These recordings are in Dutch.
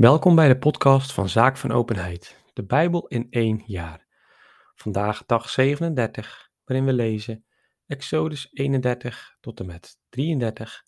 Welkom bij de podcast van Zaak van Openheid, de Bijbel in één jaar. Vandaag dag 37, waarin we lezen Exodus 31 tot en met 33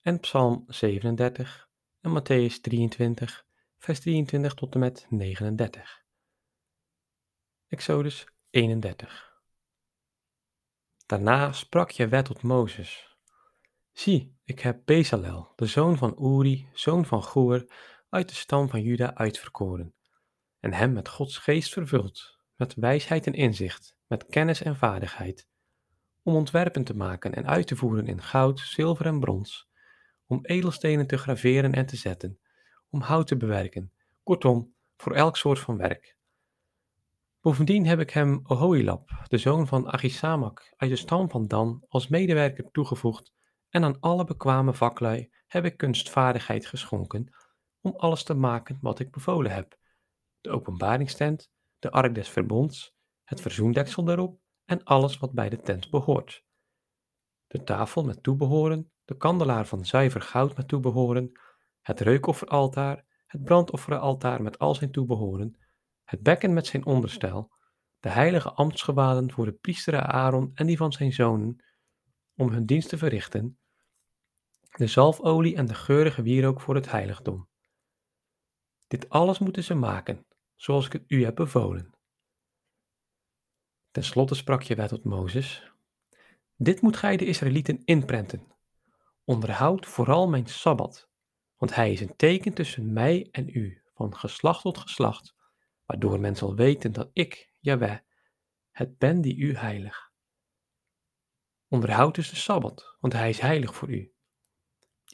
en Psalm 37 en Matthäus 23, vers 23 tot en met 39. Exodus 31. Daarna sprak wet tot Mozes. Zie, ik heb Bezalel, de zoon van Uri, zoon van Goer, uit de stam van Juda uitverkoren, en hem met Gods geest vervuld, met wijsheid en inzicht, met kennis en vaardigheid, om ontwerpen te maken en uit te voeren in goud, zilver en brons, om edelstenen te graveren en te zetten, om hout te bewerken, kortom, voor elk soort van werk. Bovendien heb ik hem Ohoilab, de zoon van Achisamak, uit de stam van Dan, als medewerker toegevoegd, en aan alle bekwame vaklui heb ik kunstvaardigheid geschonken, om alles te maken wat ik bevolen heb: de openbaringstent, de ark des verbonds, het verzoendeksel daarop en alles wat bij de tent behoort. De tafel met toebehoren, de kandelaar van zuiver goud met toebehoren, het reukofferaltaar, het brandofferaltaar met al zijn toebehoren, het bekken met zijn onderstel, de heilige ambtsgewaden voor de priester Aaron en die van zijn zonen, om hun dienst te verrichten, de zalfolie en de geurige wierook voor het heiligdom. Dit alles moeten ze maken, zoals ik het u heb bevolen. Ten slotte sprak je tot Mozes: Dit moet gij de Israëlieten inprenten. Onderhoud vooral mijn sabbat, want hij is een teken tussen mij en u, van geslacht tot geslacht, waardoor men zal weten dat ik, Jaweh, het ben die u heilig. Onderhoud dus de sabbat, want hij is heilig voor u.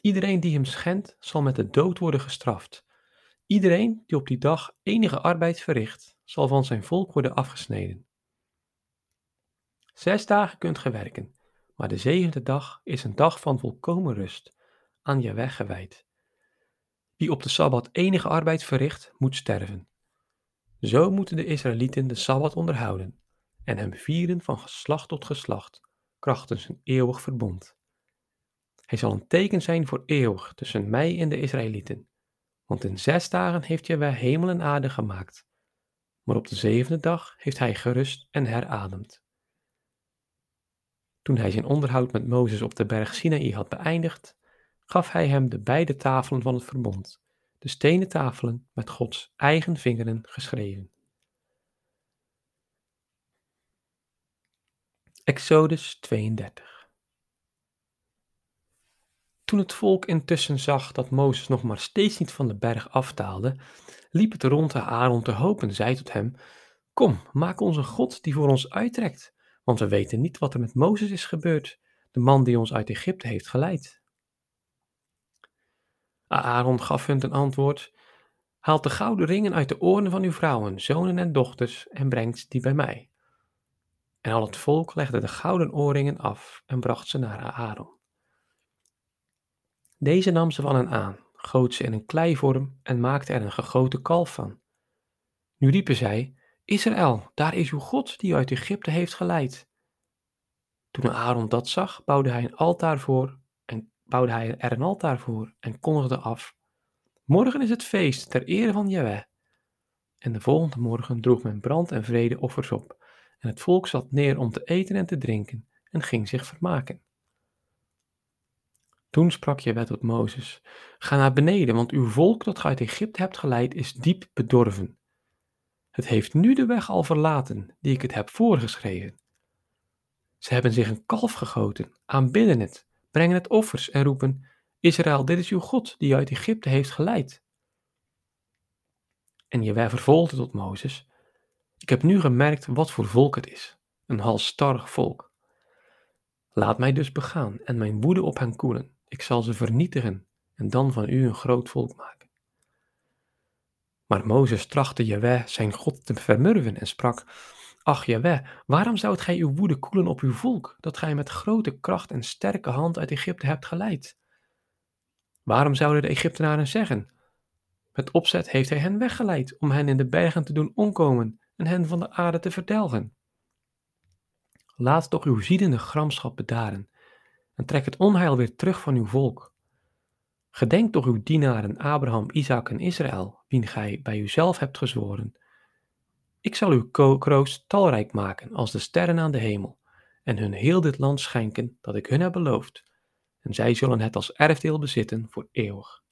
Iedereen die hem schendt, zal met de dood worden gestraft. Iedereen die op die dag enige arbeid verricht, zal van zijn volk worden afgesneden. Zes dagen kunt ge werken, maar de zevende dag is een dag van volkomen rust, aan je weg gewijd. Wie op de Sabbat enige arbeid verricht, moet sterven. Zo moeten de Israëlieten de Sabbat onderhouden en hem vieren van geslacht tot geslacht, krachtens een eeuwig verbond. Hij zal een teken zijn voor eeuwig tussen mij en de Israëlieten want in zes dagen heeft Jehovah hemel en aarde gemaakt, maar op de zevende dag heeft hij gerust en herademd. Toen hij zijn onderhoud met Mozes op de berg Sinaï had beëindigd, gaf hij hem de beide tafelen van het verbond, de stenen tafelen met Gods eigen vingeren geschreven. Exodus 32 toen het volk intussen zag dat Mozes nog maar steeds niet van de berg afdaalde, liep het rond de Aaron te hoop en zei tot hem: Kom, maak ons een God die voor ons uittrekt, want we weten niet wat er met Mozes is gebeurd, de man die ons uit Egypte heeft geleid. Aaron gaf hun ten antwoord: Haal de gouden ringen uit de oren van uw vrouwen, zonen en dochters en brengt die bij mij. En al het volk legde de gouden oorringen af en bracht ze naar Aaron. Deze nam ze van hen aan, goot ze in een kleivorm en maakte er een gegoten kalf van. Nu riepen zij: Israël, daar is uw God die u uit Egypte heeft geleid. Toen Aaron dat zag, bouwde hij een altaar voor en bouwde hij er een altaar voor en kondigde af: Morgen is het feest ter ere van Jahweh. En de volgende morgen droeg men brand- en vredeoffers op, en het volk zat neer om te eten en te drinken en ging zich vermaken. Toen sprak Jaweh tot Mozes, ga naar beneden, want uw volk dat gij uit Egypte hebt geleid is diep bedorven. Het heeft nu de weg al verlaten, die ik het heb voorgeschreven. Ze hebben zich een kalf gegoten, aanbidden het, brengen het offers en roepen, Israël, dit is uw God, die uit Egypte heeft geleid. En Jaweh vervolgde tot Mozes, ik heb nu gemerkt wat voor volk het is, een halstarrig volk. Laat mij dus begaan en mijn woede op hen koelen. Ik zal ze vernietigen en dan van u een groot volk maken. Maar Mozes trachtte Jaweh zijn God te vermurven en sprak, Ach Jaweh, waarom zoudt gij uw woede koelen op uw volk, dat gij met grote kracht en sterke hand uit Egypte hebt geleid? Waarom zouden de Egyptenaren zeggen, met opzet heeft hij hen weggeleid om hen in de bergen te doen omkomen en hen van de aarde te verdelgen? Laat toch uw ziedende gramschap bedaren en trek het onheil weer terug van uw volk. Gedenk toch uw dienaren Abraham, Isaac en Israël, wien gij bij uzelf hebt gezworen. Ik zal uw kroost talrijk maken als de sterren aan de hemel, en hun heel dit land schenken dat ik hun heb beloofd, en zij zullen het als erfdeel bezitten voor eeuwig.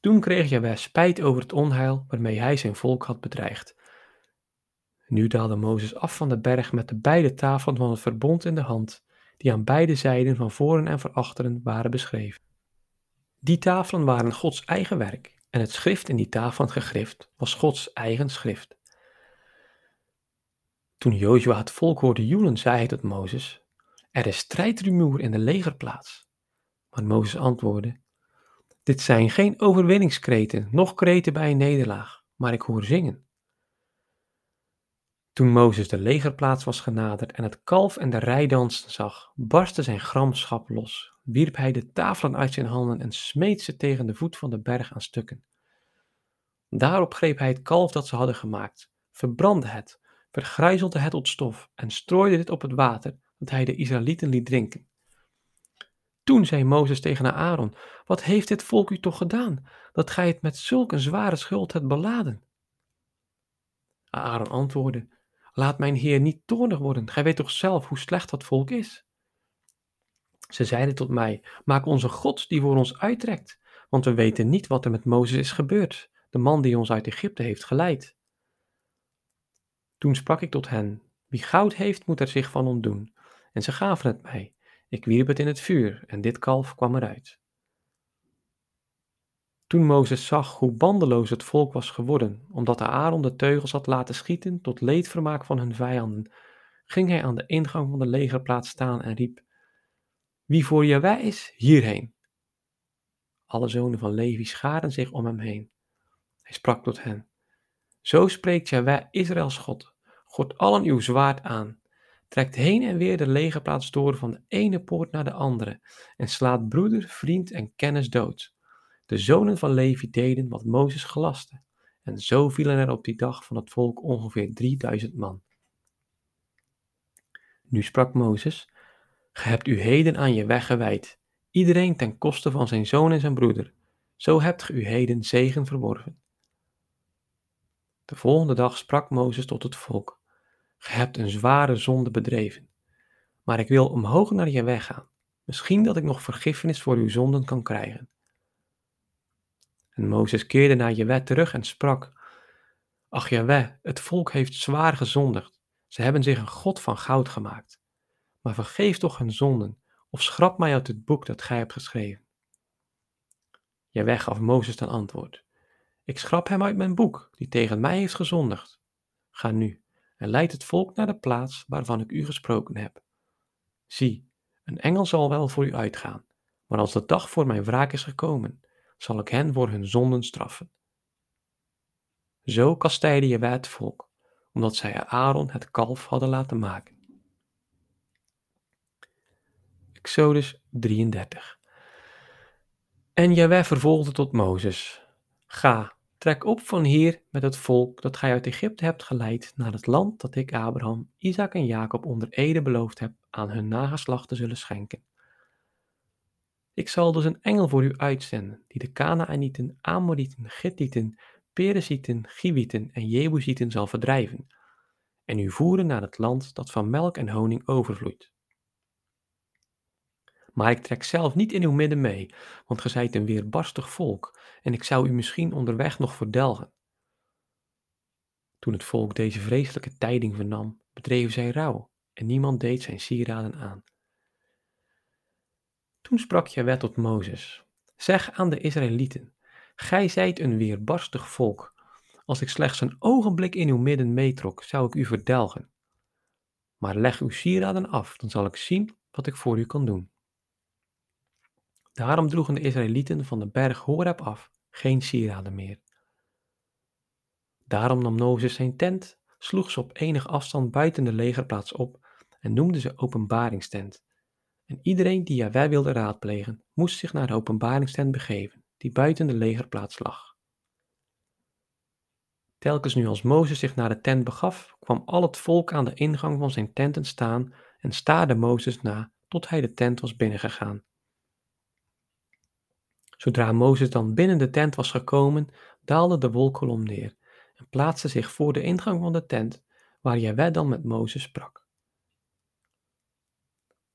Toen kreeg Jaweh spijt over het onheil waarmee hij zijn volk had bedreigd. Nu daalde Mozes af van de berg met de beide tafelen van het verbond in de hand, die aan beide zijden van voren en van achteren waren beschreven. Die tafelen waren Gods eigen werk, en het schrift in die tafelen gegrift was Gods eigen schrift. Toen Jozua het volk hoorde joelen, zei hij tot Mozes, er is strijdrumoer in de legerplaats. Maar Mozes antwoordde, dit zijn geen overwinningskreten, noch kreten bij een nederlaag, maar ik hoor zingen. Toen Mozes de legerplaats was genaderd en het kalf en de rijdansen zag, barstte zijn gramschap los, wierp hij de tafelen uit zijn handen en smeet ze tegen de voet van de berg aan stukken. Daarop greep hij het kalf dat ze hadden gemaakt, verbrandde het, vergrijzelde het tot stof en strooide dit op het water dat hij de Israëlieten liet drinken. Toen zei Mozes tegen Aaron: Wat heeft dit volk u toch gedaan, dat gij het met zulk een zware schuld hebt beladen? Aaron antwoordde: Laat mijn heer niet toornig worden, gij weet toch zelf hoe slecht dat volk is. Ze zeiden tot mij: Maak onze God die voor ons uittrekt, want we weten niet wat er met Mozes is gebeurd, de man die ons uit Egypte heeft geleid. Toen sprak ik tot hen: Wie goud heeft, moet er zich van ontdoen. En ze gaven het mij. Ik wierp het in het vuur en dit kalf kwam eruit. Toen Mozes zag hoe bandeloos het volk was geworden, omdat Aaron de teugels had laten schieten tot leedvermaak van hun vijanden, ging hij aan de ingang van de legerplaats staan en riep: Wie voor Jawij is, hierheen. Alle zonen van Levi scharen zich om hem heen. Hij sprak tot hen: Zo spreekt Jawij Israëls God: God allen uw zwaard aan trekt heen en weer de legerplaats door van de ene poort naar de andere en slaat broeder, vriend en kennis dood. De zonen van Levi deden wat Mozes gelaste. En zo vielen er op die dag van het volk ongeveer 3000 man. Nu sprak Mozes: Ge hebt u heden aan je weg gewijd, iedereen ten koste van zijn zoon en zijn broeder. Zo hebt ge u heden zegen verworven. De volgende dag sprak Mozes tot het volk: Ge hebt een zware zonde bedreven. Maar ik wil omhoog naar je weg gaan. Misschien dat ik nog vergiffenis voor uw zonden kan krijgen. En Mozes keerde naar Jewe terug en sprak: Ach Jewe, het volk heeft zwaar gezondigd. Ze hebben zich een god van goud gemaakt. Maar vergeef toch hun zonden, of schrap mij uit het boek dat gij hebt geschreven. Jewe gaf Mozes dan antwoord: Ik schrap hem uit mijn boek, die tegen mij heeft gezondigd. Ga nu, en leidt het volk naar de plaats waarvan ik u gesproken heb. Zie, een engel zal wel voor u uitgaan, maar als de dag voor mijn wraak is gekomen, zal ik hen voor hun zonden straffen. Zo kastijdde je het volk, omdat zij Aaron het kalf hadden laten maken. Exodus 33 En Jaweh vervolgde tot Mozes, Ga, Trek op van hier met het volk dat gij uit Egypte hebt geleid naar het land dat ik Abraham, Isaac en Jacob onder ede beloofd heb aan hun nageslacht te zullen schenken. Ik zal dus een engel voor u uitzenden, die de Kanaanieten, Amorieten, Gittieten, Perezieten, Giwieten en Jebusieten zal verdrijven, en u voeren naar het land dat van melk en honing overvloeit. Maar ik trek zelf niet in uw midden mee, want ge zijt een weerbarstig volk, en ik zou u misschien onderweg nog verdelgen. Toen het volk deze vreselijke tijding vernam, bedreven zij rouw, en niemand deed zijn sieraden aan. Toen sprak Jawet tot Mozes, zeg aan de Israëlieten, gij zijt een weerbarstig volk, als ik slechts een ogenblik in uw midden meetrok, zou ik u verdelgen. Maar leg uw sieraden af, dan zal ik zien wat ik voor u kan doen. Daarom droegen de Israëlieten van de berg Horeb af geen sieraden meer. Daarom nam Mozes zijn tent, sloeg ze op enig afstand buiten de legerplaats op en noemde ze openbaringstent. En iedereen die Jahweh wilde raadplegen, moest zich naar de openbaringstent begeven, die buiten de legerplaats lag. Telkens nu als Mozes zich naar de tent begaf, kwam al het volk aan de ingang van zijn tenten staan en staarde Mozes na tot hij de tent was binnengegaan. Zodra Mozes dan binnen de tent was gekomen, daalde de wolkolom neer en plaatste zich voor de ingang van de tent, waar Jaweh dan met Mozes sprak.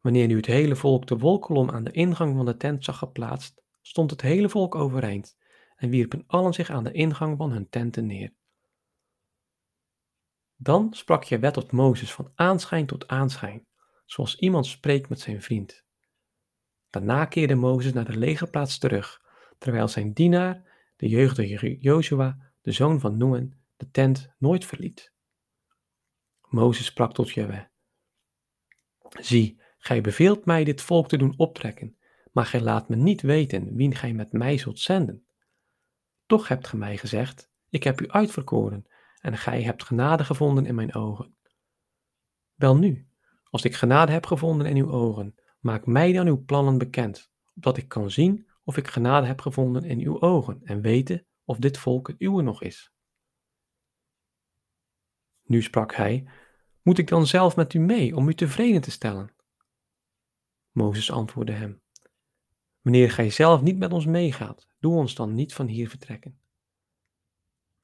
Wanneer nu het hele volk de wolkolom aan de ingang van de tent zag geplaatst, stond het hele volk overeind en wierpen allen zich aan de ingang van hun tenten neer. Dan sprak Jaweh tot Mozes van aanschijn tot aanschijn, zoals iemand spreekt met zijn vriend. Daarna keerde Mozes naar de legerplaats terug, terwijl zijn dienaar, de jeugdige Joshua, de zoon van Nun, de tent nooit verliet. Mozes sprak tot Jaweh. Zie, gij beveelt mij dit volk te doen optrekken, maar gij laat me niet weten wie gij met mij zult zenden. Toch hebt gij mij gezegd, ik heb u uitverkoren, en gij hebt genade gevonden in mijn ogen. Welnu, als ik genade heb gevonden in uw ogen, maak mij dan uw plannen bekend, opdat ik kan zien of ik genade heb gevonden in uw ogen en weten of dit volk het uwe nog is. Nu sprak hij, moet ik dan zelf met u mee om u tevreden te stellen? Mozes antwoordde hem, wanneer gij zelf niet met ons meegaat, doe ons dan niet van hier vertrekken.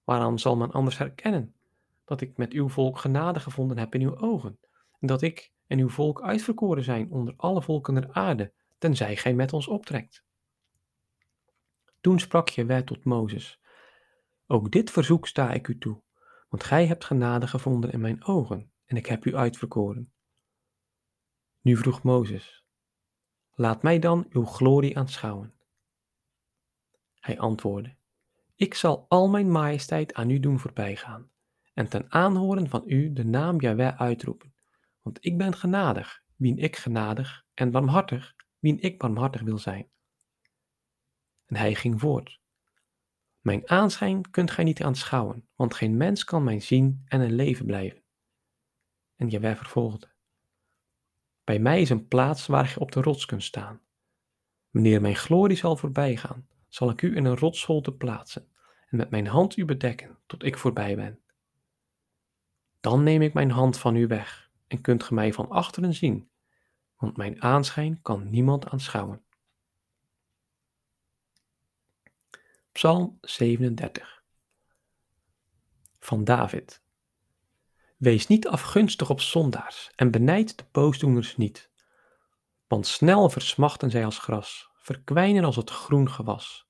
Waaraan zal men anders herkennen dat ik met uw volk genade gevonden heb in uw ogen, en dat ik en uw volk uitverkoren zijn onder alle volken der aarde, tenzij gij met ons optrekt? Toen sprak Jewe tot Mozes, ook dit verzoek sta ik u toe, want gij hebt genade gevonden in mijn ogen, en ik heb u uitverkoren. Nu vroeg Mozes, laat mij dan uw glorie aanschouwen. Hij antwoordde, ik zal al mijn majesteit aan u doen voorbijgaan, en ten aanhoren van u de naam Jahweh uitroepen, want ik ben genadig, wien ik genadig, en barmhartig, wien ik barmhartig wil zijn. En hij ging voort. Mijn aanschijn kunt gij niet aanschouwen, want geen mens kan mij zien en in leven blijven. En Jaweh vervolgde. Bij mij is een plaats waar je op de rots kunt staan. Wanneer mijn glorie zal voorbijgaan, zal ik u in een rotsholte plaatsen en met mijn hand u bedekken tot ik voorbij ben. Dan neem ik mijn hand van u weg en kunt ge mij van achteren zien, want mijn aanschijn kan niemand aanschouwen. Psalm 37 van David. Wees niet afgunstig op zondaars en benijd de boosdoeners niet. Want snel versmachten zij als gras, verkwijnen als het groen gewas.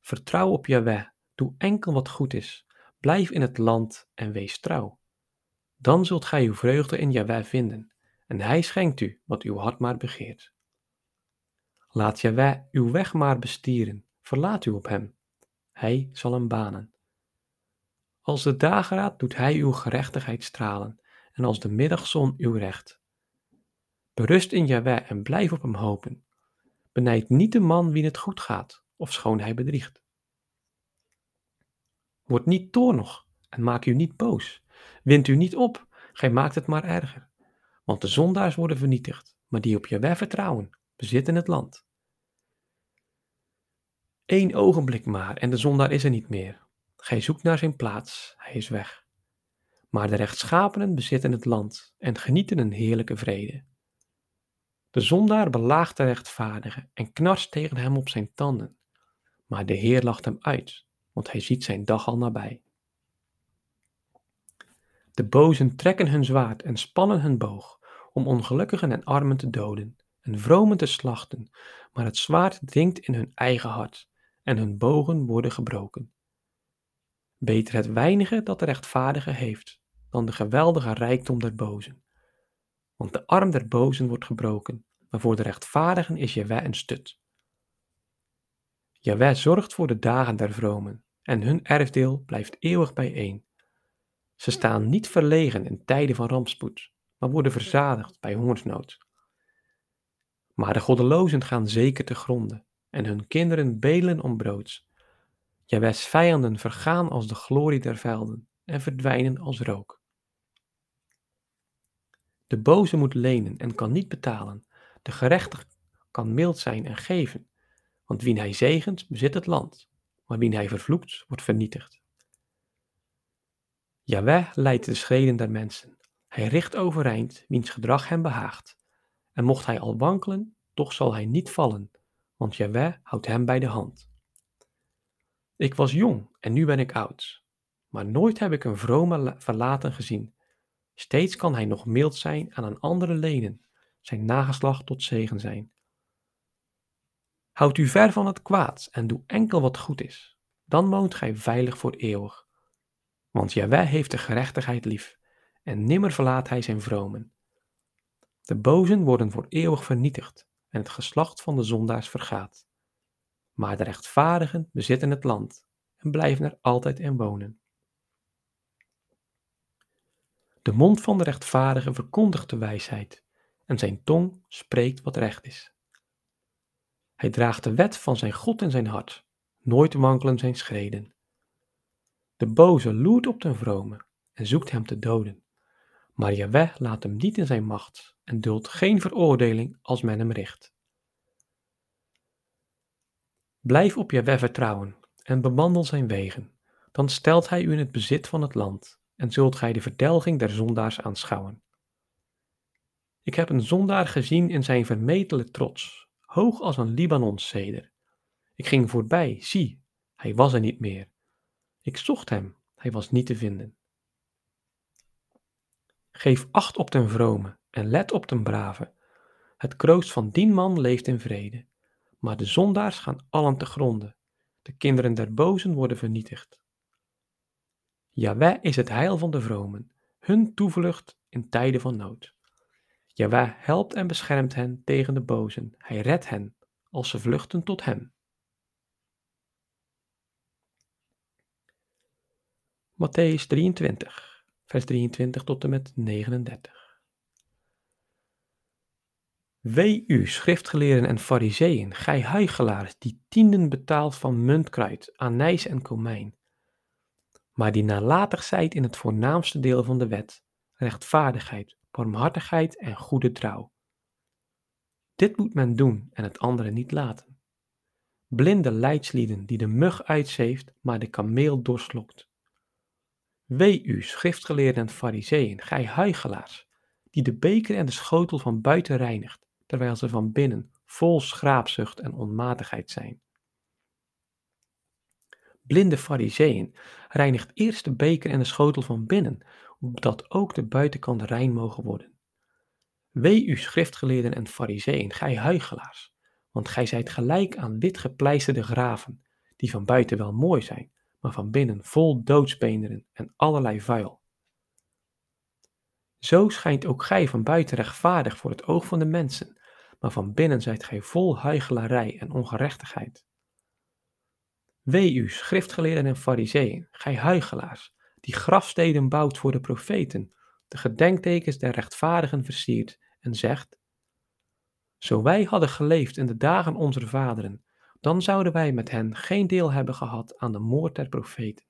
Vertrouw op Jahweh, doe enkel wat goed is, blijf in het land en wees trouw. Dan zult gij uw vreugde in Jahweh vinden, en hij schenkt u wat uw hart maar begeert. Laat Jahweh uw weg maar bestieren, verlaat u op hem hij zal hem banen. Als de dageraad doet hij uw gerechtigheid stralen, en als de middagzon uw recht. Berust in Jahweh en blijf op hem hopen. Benijd niet de man wie het goed gaat, of schoon hij bedriegt. Word niet toornig en maak u niet boos. Wind u niet op, gij maakt het maar erger. Want de zondaars worden vernietigd, maar die op Jahweh vertrouwen, bezitten het land. Eén ogenblik maar en de zondaar is er niet meer. Gij zoekt naar zijn plaats, hij is weg. Maar de rechtschapenen bezitten het land en genieten een heerlijke vrede. De zondaar belaagt de rechtvaardige en knarst tegen hem op zijn tanden. Maar de Heer lacht hem uit, want hij ziet zijn dag al nabij. De bozen trekken hun zwaard en spannen hun boog om ongelukkigen en armen te doden en vromen te slachten, maar het zwaard dringt in hun eigen hart en hun bogen worden gebroken. Beter het weinige dat de rechtvaardige heeft, dan de geweldige rijkdom der bozen. Want de arm der bozen wordt gebroken, maar voor de rechtvaardigen is Jaweh een stut. Jaweh zorgt voor de dagen der vromen, en hun erfdeel blijft eeuwig bijeen. Ze staan niet verlegen in tijden van rampspoed, maar worden verzadigd bij hongersnood. Maar de goddelozen gaan zeker te gronden, en hun kinderen bedelen om brood. Jawes vijanden vergaan als de glorie der velden en verdwijnen als rook. De boze moet lenen en kan niet betalen. De gerechtige kan mild zijn en geven, want wie hij zegent, bezit het land, maar wie hij vervloekt, wordt vernietigd. Jaweh leidt de schreden der mensen. Hij richt overeind wiens gedrag hem behaagt. En mocht hij al wankelen, toch zal hij niet vallen, want Jaweh houdt hem bij de hand. Ik was jong en nu ben ik oud, maar nooit heb ik een vrome verlaten gezien. Steeds kan hij nog mild zijn aan een andere lenen, zijn nageslacht tot zegen zijn. Houd u ver van het kwaad en doe enkel wat goed is, dan woont gij veilig voor eeuwig. Want Jaweh heeft de gerechtigheid lief, en nimmer verlaat hij zijn vromen. De bozen worden voor eeuwig vernietigd, en het geslacht van de zondaars vergaat. Maar de rechtvaardigen bezitten het land en blijven er altijd in wonen. De mond van de rechtvaardige verkondigt de wijsheid, en zijn tong spreekt wat recht is. Hij draagt de wet van zijn God in zijn hart, nooit wankelen zijn schreden. De boze loert op den vrome en zoekt hem te doden, maar Jaweh laat hem niet in zijn macht en duldt geen veroordeling als men hem richt. Blijf op Jaweh vertrouwen en bewandel zijn wegen, dan stelt hij u in het bezit van het land en zult gij de verdelging der zondaars aanschouwen. Ik heb een zondaar gezien in zijn vermetele trots, hoog als een Libanonszeder. Ik ging voorbij, zie, hij was er niet meer. Ik zocht hem, hij was niet te vinden. Geef acht op den vrome en let op den brave. Het kroost van dien man leeft in vrede. Maar de zondaars gaan allen te gronde. De kinderen der bozen worden vernietigd. Jaweh is het heil van de vromen, hun toevlucht in tijden van nood. Jaweh helpt en beschermt hen tegen de bozen. Hij redt hen als ze vluchten tot hem. Matthäus 23, vers 23 tot en met 39. Wee u, schriftgeleerden en fariseeën, gij huigelaars, die tienden betaalt van muntkruid, anijs en komijn, maar die nalatig zijt in het voornaamste deel van de wet, rechtvaardigheid, barmhartigheid en goede trouw. Dit moet men doen en het andere niet laten. Blinde leidslieden die de mug uitzeeft, maar de kameel doorslokt. Wee u, schriftgeleerden en fariseeën, gij huigelaars, die de beker en de schotel van buiten reinigt, terwijl ze van binnen vol schraapzucht en onmatigheid zijn. Blinde fariseeën, reinigt eerst de beker en de schotel van binnen, opdat ook de buitenkant rein mogen worden. Wee u schriftgeleerden en fariseeën, gij huigelaars, want gij zijt gelijk aan wit gepleisterde graven, die van buiten wel mooi zijn, maar van binnen vol doodsbeenderen en allerlei vuil. Zo schijnt ook gij van buiten rechtvaardig voor het oog van de mensen, maar van binnen zijt gij vol huichelarij en ongerechtigheid. Wee u, schriftgeleerden en fariseeën, gij huigelaars, die grafsteden bouwt voor de profeten, de gedenktekens der rechtvaardigen versiert en zegt, Zo wij hadden geleefd in de dagen onze vaderen, dan zouden wij met hen geen deel hebben gehad aan de moord der profeten.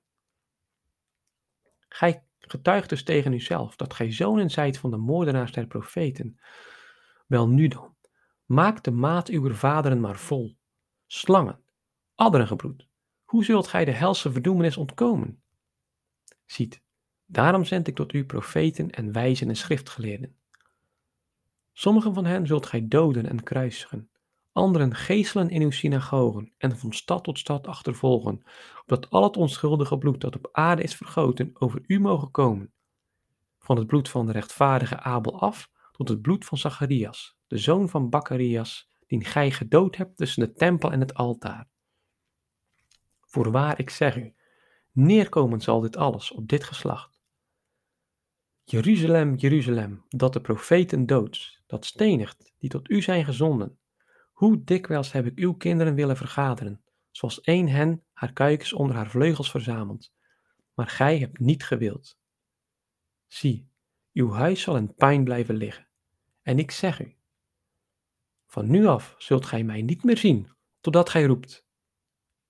Gij getuigt dus tegen uzelf dat gij zonen zijt van de moordenaars der profeten. Wel nu dan, maak de maat uw vaderen maar vol. Slangen, adderengebroed, hoe zult gij de helse verdoemenis ontkomen? Ziet, daarom zend ik tot u profeten en wijzen en schriftgeleerden. Sommigen van hen zult gij doden en kruisigen, anderen geeselen in uw synagogen en van stad tot stad achtervolgen, opdat al het onschuldige bloed dat op aarde is vergoten over u mogen komen. Van het bloed van de rechtvaardige Abel af tot het bloed van Zacharias, de zoon van Baccharias, die gij gedood hebt tussen de tempel en het altaar. Voorwaar, ik zeg u, neerkomen zal dit alles op dit geslacht. Jeruzalem, Jeruzalem, dat de profeten doods, dat stenigt, die tot u zijn gezonden. Hoe dikwijls heb ik uw kinderen willen vergaderen, zoals één hen haar kuikens onder haar vleugels verzamelt, maar gij hebt niet gewild. Zie, uw huis zal in pijn blijven liggen. En ik zeg u, van nu af zult gij mij niet meer zien, totdat gij roept,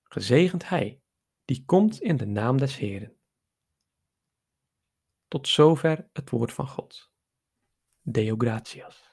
Gezegend hij, die komt in de naam des Heeren. Tot zover het woord van God. Deo gratias.